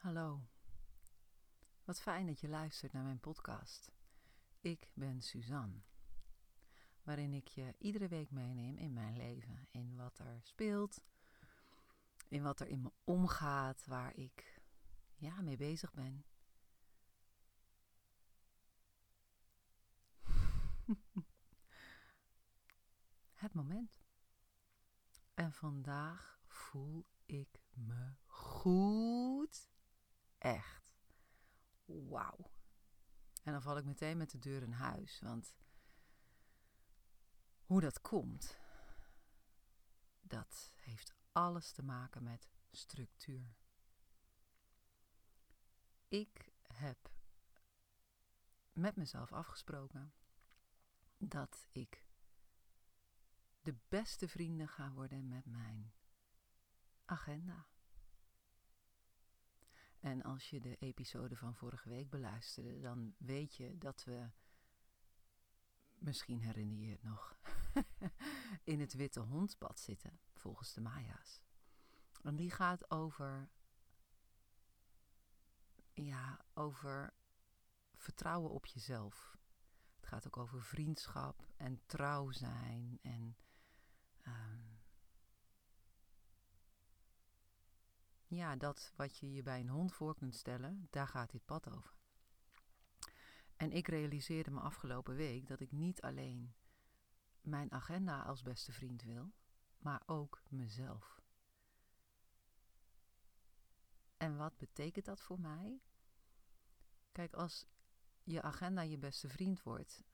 Hallo. Wat fijn dat je luistert naar mijn podcast. Ik ben Suzanne, waarin ik je iedere week meeneem in mijn leven, in wat er speelt, in wat er in me omgaat, waar ik ja, mee bezig ben. Het moment. En vandaag voel ik me goed. Echt. Wauw. En dan val ik meteen met de deur in huis. Want hoe dat komt, dat heeft alles te maken met structuur. Ik heb met mezelf afgesproken dat ik de beste vrienden ga worden met mijn agenda. En als je de episode van vorige week beluisterde, dan weet je dat we, misschien herinner je het nog, in het witte hondbad zitten, volgens de Maya's. En die gaat over, ja, over vertrouwen op jezelf. Het gaat ook over vriendschap en trouw zijn en um, ja, dat wat je je bij een hond voor kunt stellen, daar gaat dit pad over. En ik realiseerde me afgelopen week dat ik niet alleen mijn agenda als beste vriend wil, maar ook mezelf. En wat betekent dat voor mij? Kijk, als je agenda je beste vriend wordt,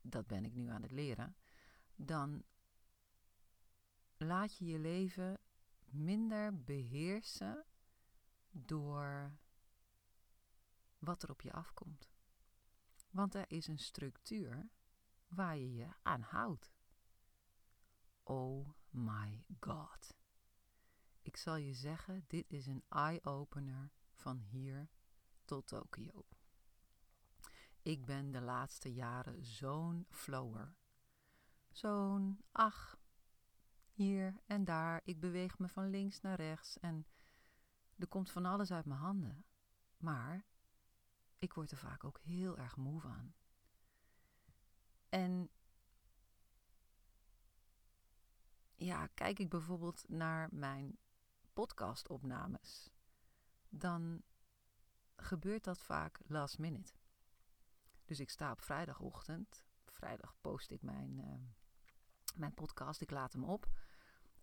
dat ben ik nu aan het leren, dan laat je je leven minder beheersen door wat er op je afkomt. Want er is een structuur waar je je aan houdt. Oh my god. Ik zal je zeggen, dit is een eye-opener van hier tot Tokio. Ik ben de laatste jaren zo'n flower. Zo'n, ach, hier en daar. Ik beweeg me van links naar rechts en er komt van alles uit mijn handen. Maar ik word er vaak ook heel erg moe van. En ja, kijk ik bijvoorbeeld naar mijn podcastopnames, dan gebeurt dat vaak last minute. Dus ik sta op vrijdagochtend. Vrijdag post ik mijn, uh, mijn podcast. Ik laat hem op.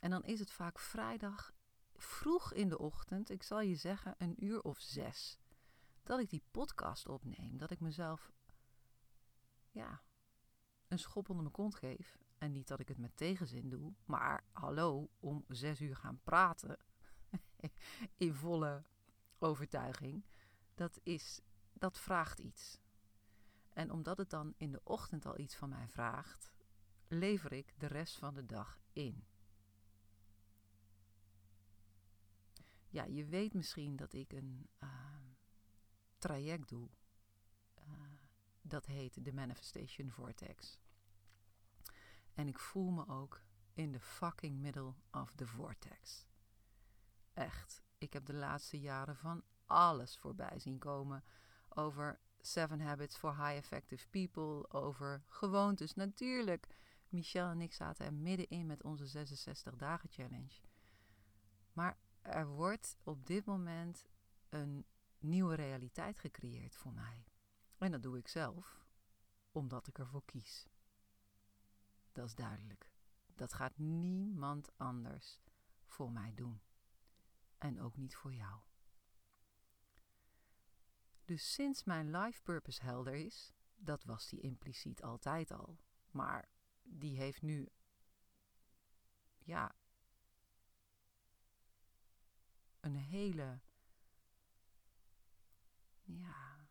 En dan is het vaak vrijdag vroeg in de ochtend, ik zal je zeggen een uur of zes, dat ik die podcast opneem. Dat ik mezelf, ja, een schop onder mijn kont geef. En niet dat ik het met tegenzin doe, maar hallo, om zes uur gaan praten in volle overtuiging, dat, is, dat vraagt iets. En omdat het dan in de ochtend al iets van mij vraagt, lever ik de rest van de dag in. Ja, je weet misschien dat ik een uh, traject doe. Uh, dat heet de Manifestation Vortex. En ik voel me ook in de fucking middle of the vortex. Echt, ik heb de laatste jaren van alles voorbij zien komen. Over Seven Habits for High Effective People, over gewoontes. Natuurlijk, Michel en ik zaten er middenin met onze 66 dagen challenge. Maar er wordt op dit moment een nieuwe realiteit gecreëerd voor mij. En dat doe ik zelf, omdat ik ervoor kies. Dat is duidelijk. Dat gaat niemand anders voor mij doen. En ook niet voor jou. Dus sinds mijn life purpose helder is, dat was die impliciet altijd al, maar die heeft nu ja, een hele ja,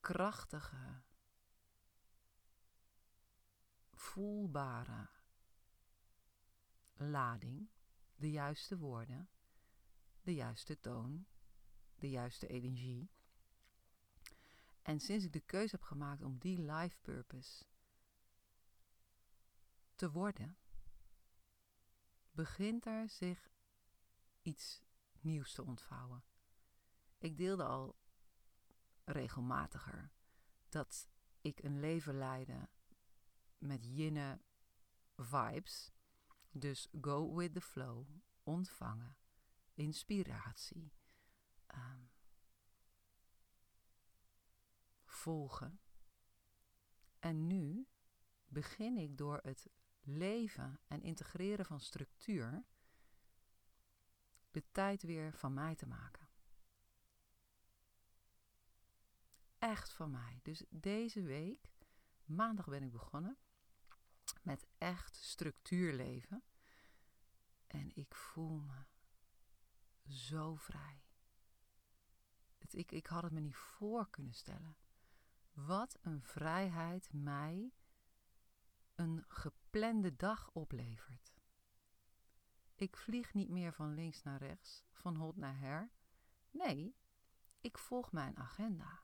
krachtige, voelbare lading, de juiste woorden, de juiste toon, de juiste energie. En sinds ik de keuze heb gemaakt om die life purpose te worden, begint er zich iets nieuws te ontvouwen. ik deelde al regelmatiger dat ik een leven leidde met yinne vibes. Dus go with the flow, ontvangen, inspiratie, ehm, volgen. En nu begin ik door het leven en integreren van structuur de tijd weer van mij te maken. Echt van mij. Dus deze week, maandag ben ik begonnen met echt structuurleven. En ik voel me zo vrij. Het, ik, ik had het me niet voor kunnen stellen. Wat een vrijheid mij een geplande dag oplevert. Ik vlieg niet meer van links naar rechts, van hot naar her. Nee, ik volg mijn agenda.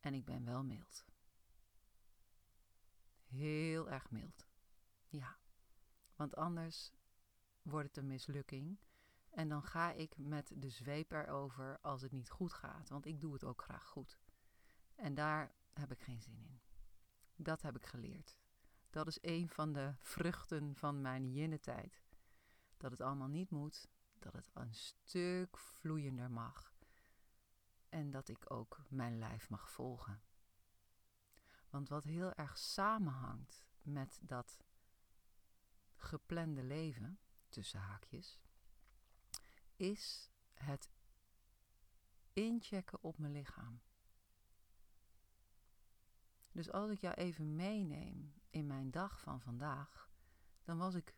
En ik ben wel mild. Heel erg mild. Ja, want anders wordt het een mislukking. En dan ga ik met de zweep erover als het niet goed gaat. Want ik doe het ook graag goed. En daar heb ik geen zin in. Dat heb ik geleerd. Dat is een van de vruchten van mijn jinnetijd. Dat het allemaal niet moet. Dat het een stuk vloeiender mag. En dat ik ook mijn lijf mag volgen. Want wat heel erg samenhangt met dat geplande leven, tussen haakjes, is het inchecken op mijn lichaam. Dus als ik jou even meeneem in mijn dag van vandaag, dan was ik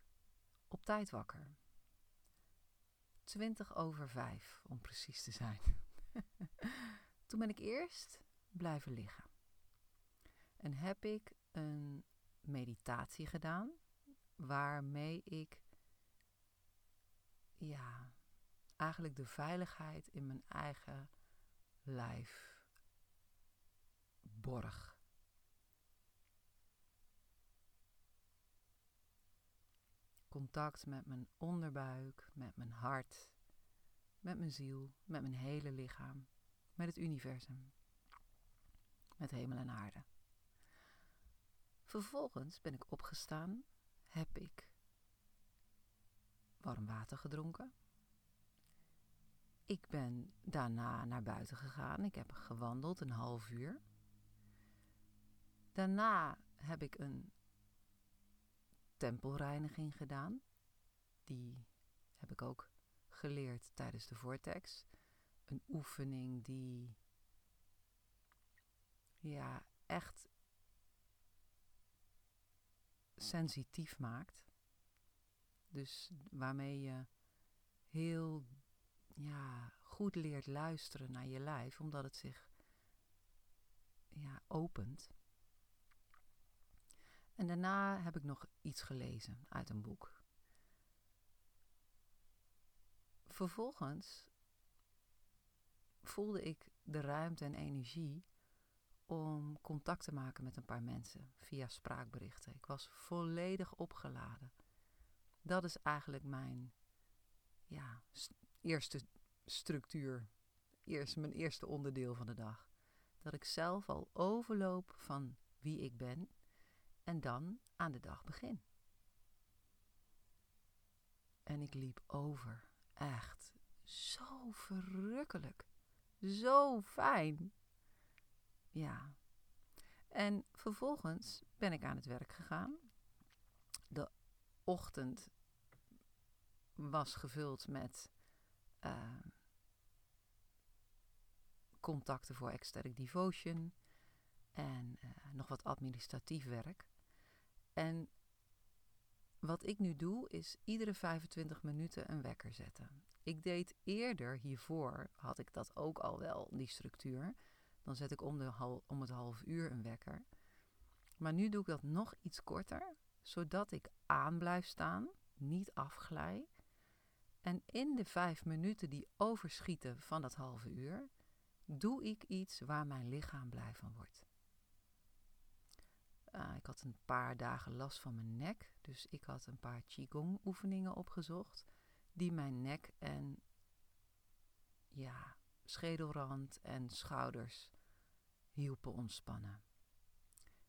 op tijd wakker. 20 over 5 om precies te zijn. Toen ben ik eerst blijven liggen. En heb ik een meditatie gedaan waarmee ik ja, eigenlijk de veiligheid in mijn eigen lijf borg. Contact met mijn onderbuik, met mijn hart, met mijn ziel, met mijn hele lichaam, met het universum, met hemel en aarde. Vervolgens ben ik opgestaan, heb ik warm water gedronken. Ik ben daarna naar buiten gegaan. Ik heb gewandeld een half uur. Daarna heb ik een tempelreiniging gedaan. Die heb ik ook geleerd tijdens de vortex. Een oefening die ja, echt sensitief maakt. Dus waarmee je heel ja, goed leert luisteren naar je lijf, omdat het zich ja, opent. En daarna heb ik nog iets gelezen uit een boek. Vervolgens voelde ik de ruimte en energie om contact te maken met een paar mensen via spraakberichten. Ik was volledig opgeladen. Dat is eigenlijk mijn ja, eerste structuur, eerst mijn eerste onderdeel van de dag. Dat ik zelf al overloop van wie ik ben en dan aan de dag begin. En ik liep over. Echt zo verrukkelijk. Zo fijn. Ja. En vervolgens ben ik aan het werk gegaan. De ochtend was gevuld met uh, contacten voor Ecstatic Devotion en uh, nog wat administratief werk. En wat ik nu doe is iedere 25 minuten een wekker zetten. Ik deed eerder hiervoor, had ik dat ook al wel, die structuur. Dan zet ik om, de om het half uur een wekker. Maar nu doe ik dat nog iets korter, zodat ik aan blijf staan, niet afglij. En in de vijf minuten die overschieten van dat halve uur, doe ik iets waar mijn lichaam blij van wordt. Uh, ik had een paar dagen last van mijn nek, dus ik had een paar Qigong oefeningen opgezocht die mijn nek en ja, schedelrand en schouders hielpen ontspannen.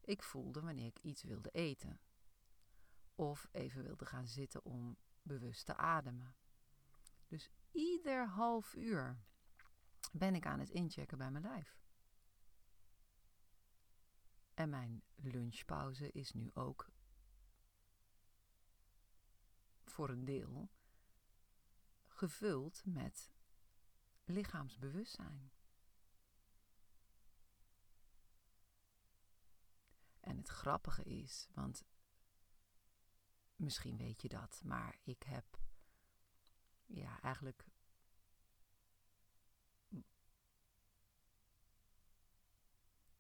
Ik voelde wanneer ik iets wilde eten. Of even wilde gaan zitten om bewust te ademen. Dus ieder half uur ben ik aan het inchecken bij mijn lijf. En mijn lunchpauze is nu ook voor een deel gevuld met lichaamsbewustzijn. En het grappige is, want misschien weet je dat, maar ik heb ja, eigenlijk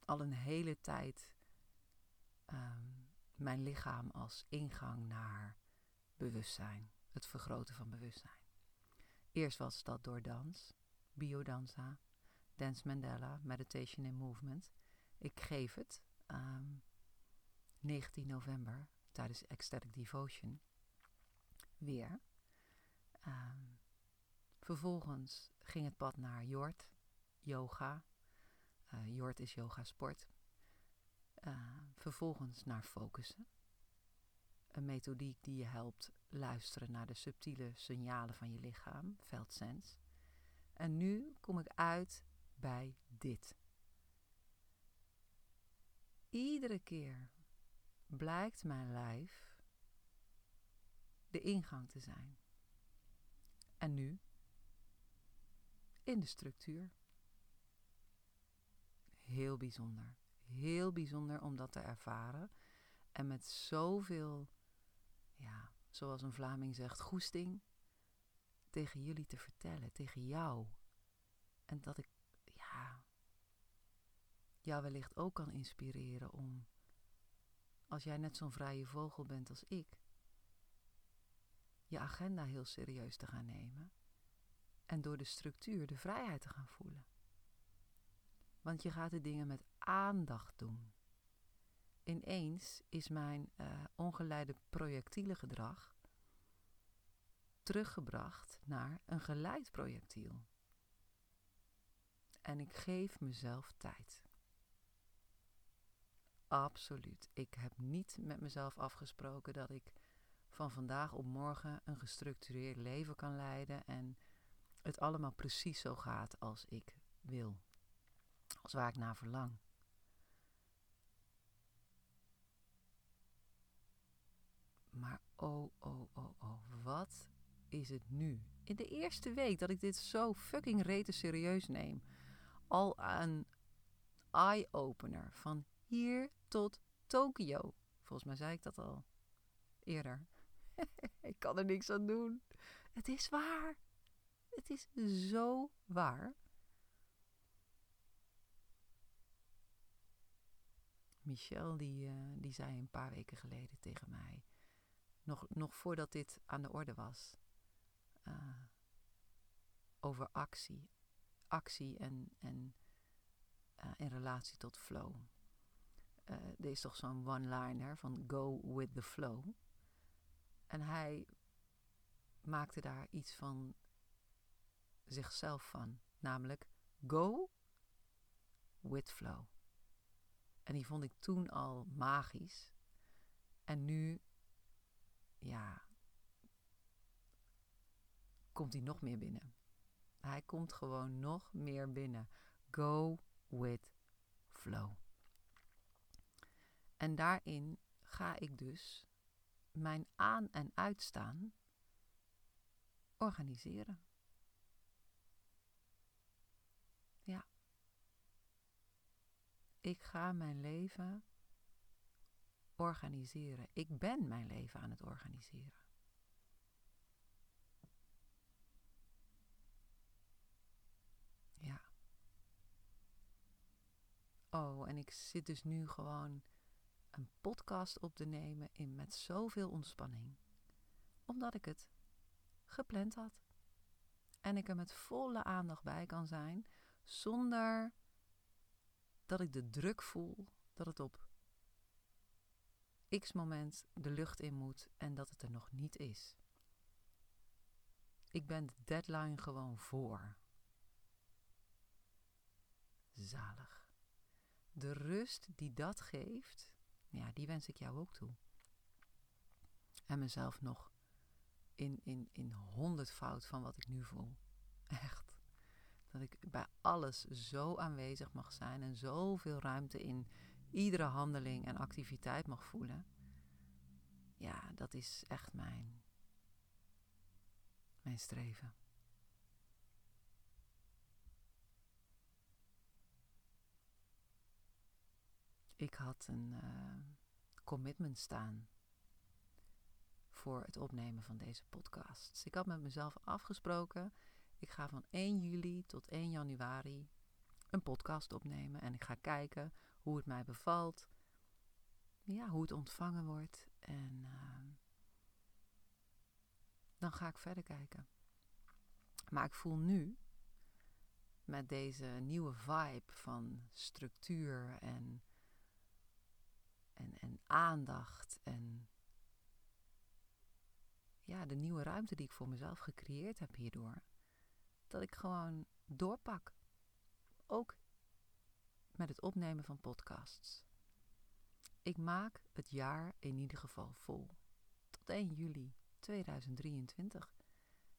al een hele tijd um, mijn lichaam als ingang naar bewustzijn, het vergroten van bewustzijn. Eerst was dat door dans, biodanza, Dance Mandela, Meditation and Movement. Ik geef het um, ehm, 19 november tijdens Ecstatic Devotion weer. Um, vervolgens ging het pad naar Jort, yoga. Uh, Jort is yoga sport. Uh, vervolgens naar focussen. Een methodiek die je helpt luisteren naar de subtiele signalen van je lichaam, veldsens. En nu kom ik uit bij dit. Iedere keer blijkt mijn lijf de ingang te zijn. En nu in de structuur. Heel bijzonder. Heel bijzonder om dat te ervaren. En met zoveel, ja, zoals een Vlaming zegt, goesting tegen jullie te vertellen, tegen jou. En dat ik, ja, jou wellicht ook kan inspireren om, als jij net zo'n vrije vogel bent als ik, je agenda heel serieus te gaan nemen en door de structuur de vrijheid te gaan voelen. Want je gaat de dingen met aandacht doen. Ineens is mijn uh, ongeleide projectiele gedrag teruggebracht naar een geleid projectiel. En ik geef mezelf tijd. Absoluut. Ik heb niet met mezelf afgesproken dat ik van vandaag op morgen een gestructureerd leven kan leiden en het allemaal precies zo gaat als ik wil, waar ik naar verlang. Maar oh, oh, oh, oh, wat is het nu? In de eerste week dat ik dit zo fucking rete serieus neem, al een eye-opener van hier tot Tokio. Volgens mij zei ik dat al eerder. ik kan er niks aan doen. Het is waar. Het is zo waar. Michel die, uh, die zei een paar weken geleden tegen mij, nog, nog voordat dit aan de orde was, uh, over actie. Actie en, en uh, in relatie tot flow. er is toch zo'n one-liner van go with the flow. En hij maakte daar iets van zichzelf van. Namelijk go with flow. En die vond ik toen al magisch. En nu, ja, komt hij nog meer binnen. Hij komt gewoon nog meer binnen. Go with flow. En daarin ga ik dus mijn aan- en uitstaan organiseren. Ja. Ik ga mijn leven organiseren. Ik ben mijn leven aan het organiseren. Ja. Oh, en ik zit dus nu gewoon een podcast op te nemen in met zoveel ontspanning. Omdat ik het gepland had. En ik er met volle aandacht bij kan zijn, zonder dat ik de druk voel dat het op x moment de lucht in moet en dat het er nog niet is. Ik ben de deadline gewoon voor. zalig. De rust die dat geeft, ja, die wens ik jou ook toe. En mezelf nog in, in, in honderdvoud van wat ik nu voel. Echt. Dat ik bij alles zo aanwezig mag zijn en zoveel ruimte in iedere handeling en activiteit mag voelen. Ja, dat is echt mijn, mijn streven. Ik had een uh, commitment staan voor het opnemen van deze podcast. ik had met mezelf afgesproken, ik ga van 1 juli tot 1 januari een podcast opnemen en ik ga kijken hoe het mij bevalt, ja, hoe het ontvangen wordt en uh, dan ga ik verder kijken. Maar ik voel nu met deze nieuwe vibe van structuur en en, en aandacht en ja, de nieuwe ruimte die ik voor mezelf gecreëerd heb hierdoor, dat ik gewoon doorpak. Ook met het opnemen van podcasts. Ik maak het jaar in ieder geval vol. Tot 1 juli 2023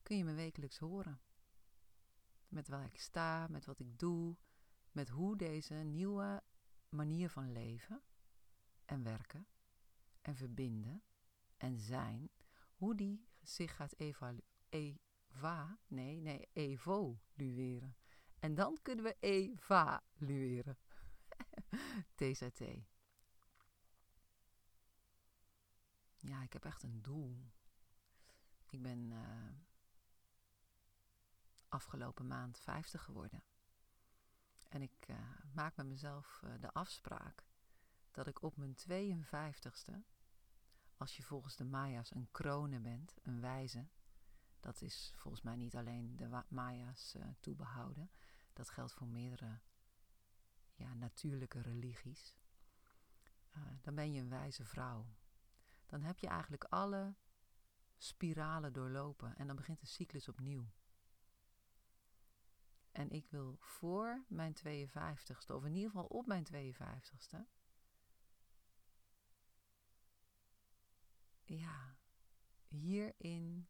kun je me wekelijks horen. Met waar ik sta, met wat ik doe, met hoe deze nieuwe manier van leven en werken en verbinden en zijn, hoe die zich gaat evalueren. Eva, nee, nee, evolueren. En dan kunnen we evalueren. TZT. Ja, ik heb echt een doel. Ik ben uh, afgelopen maand 50 geworden. En ik uh, maak met mezelf uh, de afspraak dat ik op mijn 52ste, als je volgens de Maya's een krone bent, een wijze, dat is volgens mij niet alleen de Maya's uh, toebehouden, dat geldt voor meerdere ja, natuurlijke religies. Uh, dan ben je een wijze vrouw. Dan heb je eigenlijk alle spiralen doorlopen en dan begint de cyclus opnieuw. En ik wil voor mijn 52ste, of in ieder geval op mijn 52ste, ja, hierin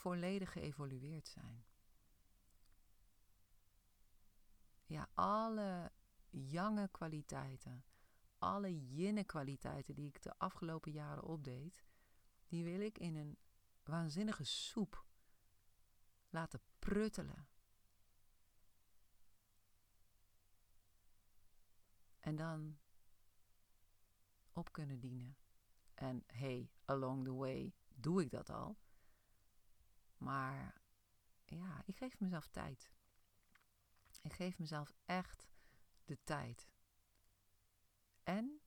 volledig geëvolueerd zijn. Ja, alle jonge kwaliteiten, alle jinne kwaliteiten die ik de afgelopen jaren opdeed, die wil ik in een waanzinnige soep laten pruttelen. En dan op kunnen dienen. En hey, along the way doe ik dat al. Maar ja, ik geef mezelf tijd. Ik geef mezelf echt de tijd. En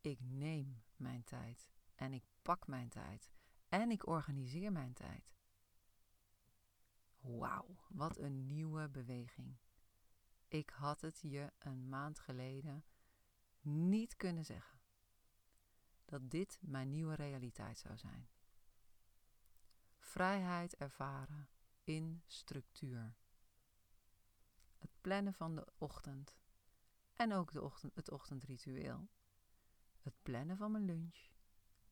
ik neem mijn tijd. En ik pak mijn tijd. En ik organiseer mijn tijd. Wauw, wat een nieuwe beweging. Ik had het je een maand geleden niet kunnen zeggen. Dat dit mijn nieuwe realiteit zou zijn. Vrijheid ervaren in structuur. Het plannen van de ochtend en ook de ochtend, het ochtendritueel. Het plannen van mijn lunch,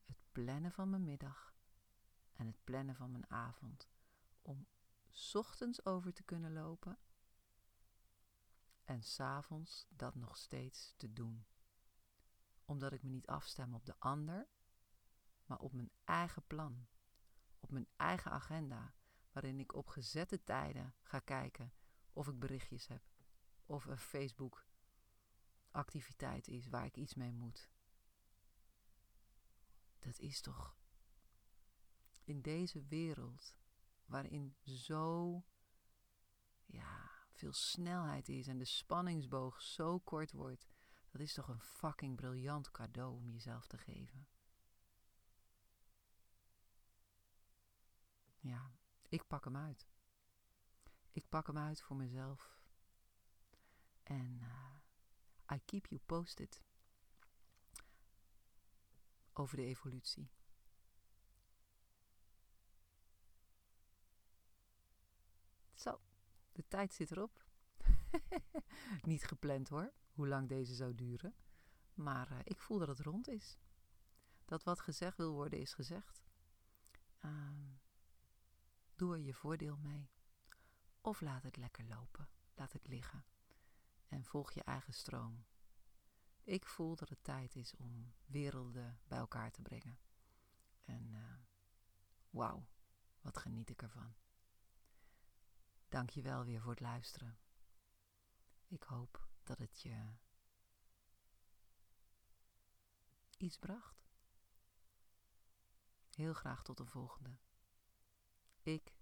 het plannen van mijn middag en het plannen van mijn avond. Om ochtends over te kunnen lopen en s'avonds dat nog steeds te doen. Omdat ik me niet afstem op de ander, maar op mijn eigen plan, op mijn eigen agenda, waarin ik op gezette tijden ga kijken of ik berichtjes heb, of een Facebook activiteit is waar ik iets mee moet. Dat is toch in deze wereld waarin zo ja, veel snelheid is en de spanningsboog zo kort wordt, dat is toch een fucking briljant cadeau om jezelf te geven. Ja, ik pak hem uit. Ik pak hem uit voor mezelf. En uh, I keep you posted over de evolutie. De tijd zit erop. Niet gepland hoor, hoe lang deze zou duren. Maar uh, ik voel dat het rond is. Dat wat gezegd wil worden is gezegd. Uh, doe er je voordeel mee. Of laat het lekker lopen. Laat het liggen. En volg je eigen stroom. Ik voel dat het tijd is om werelden bij elkaar te brengen. En uh, wauw, wat geniet ik ervan. Dank je wel weer voor het luisteren. Ik hoop dat het je iets bracht. Heel graag tot de volgende. Ik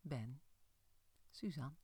ben Suzanne.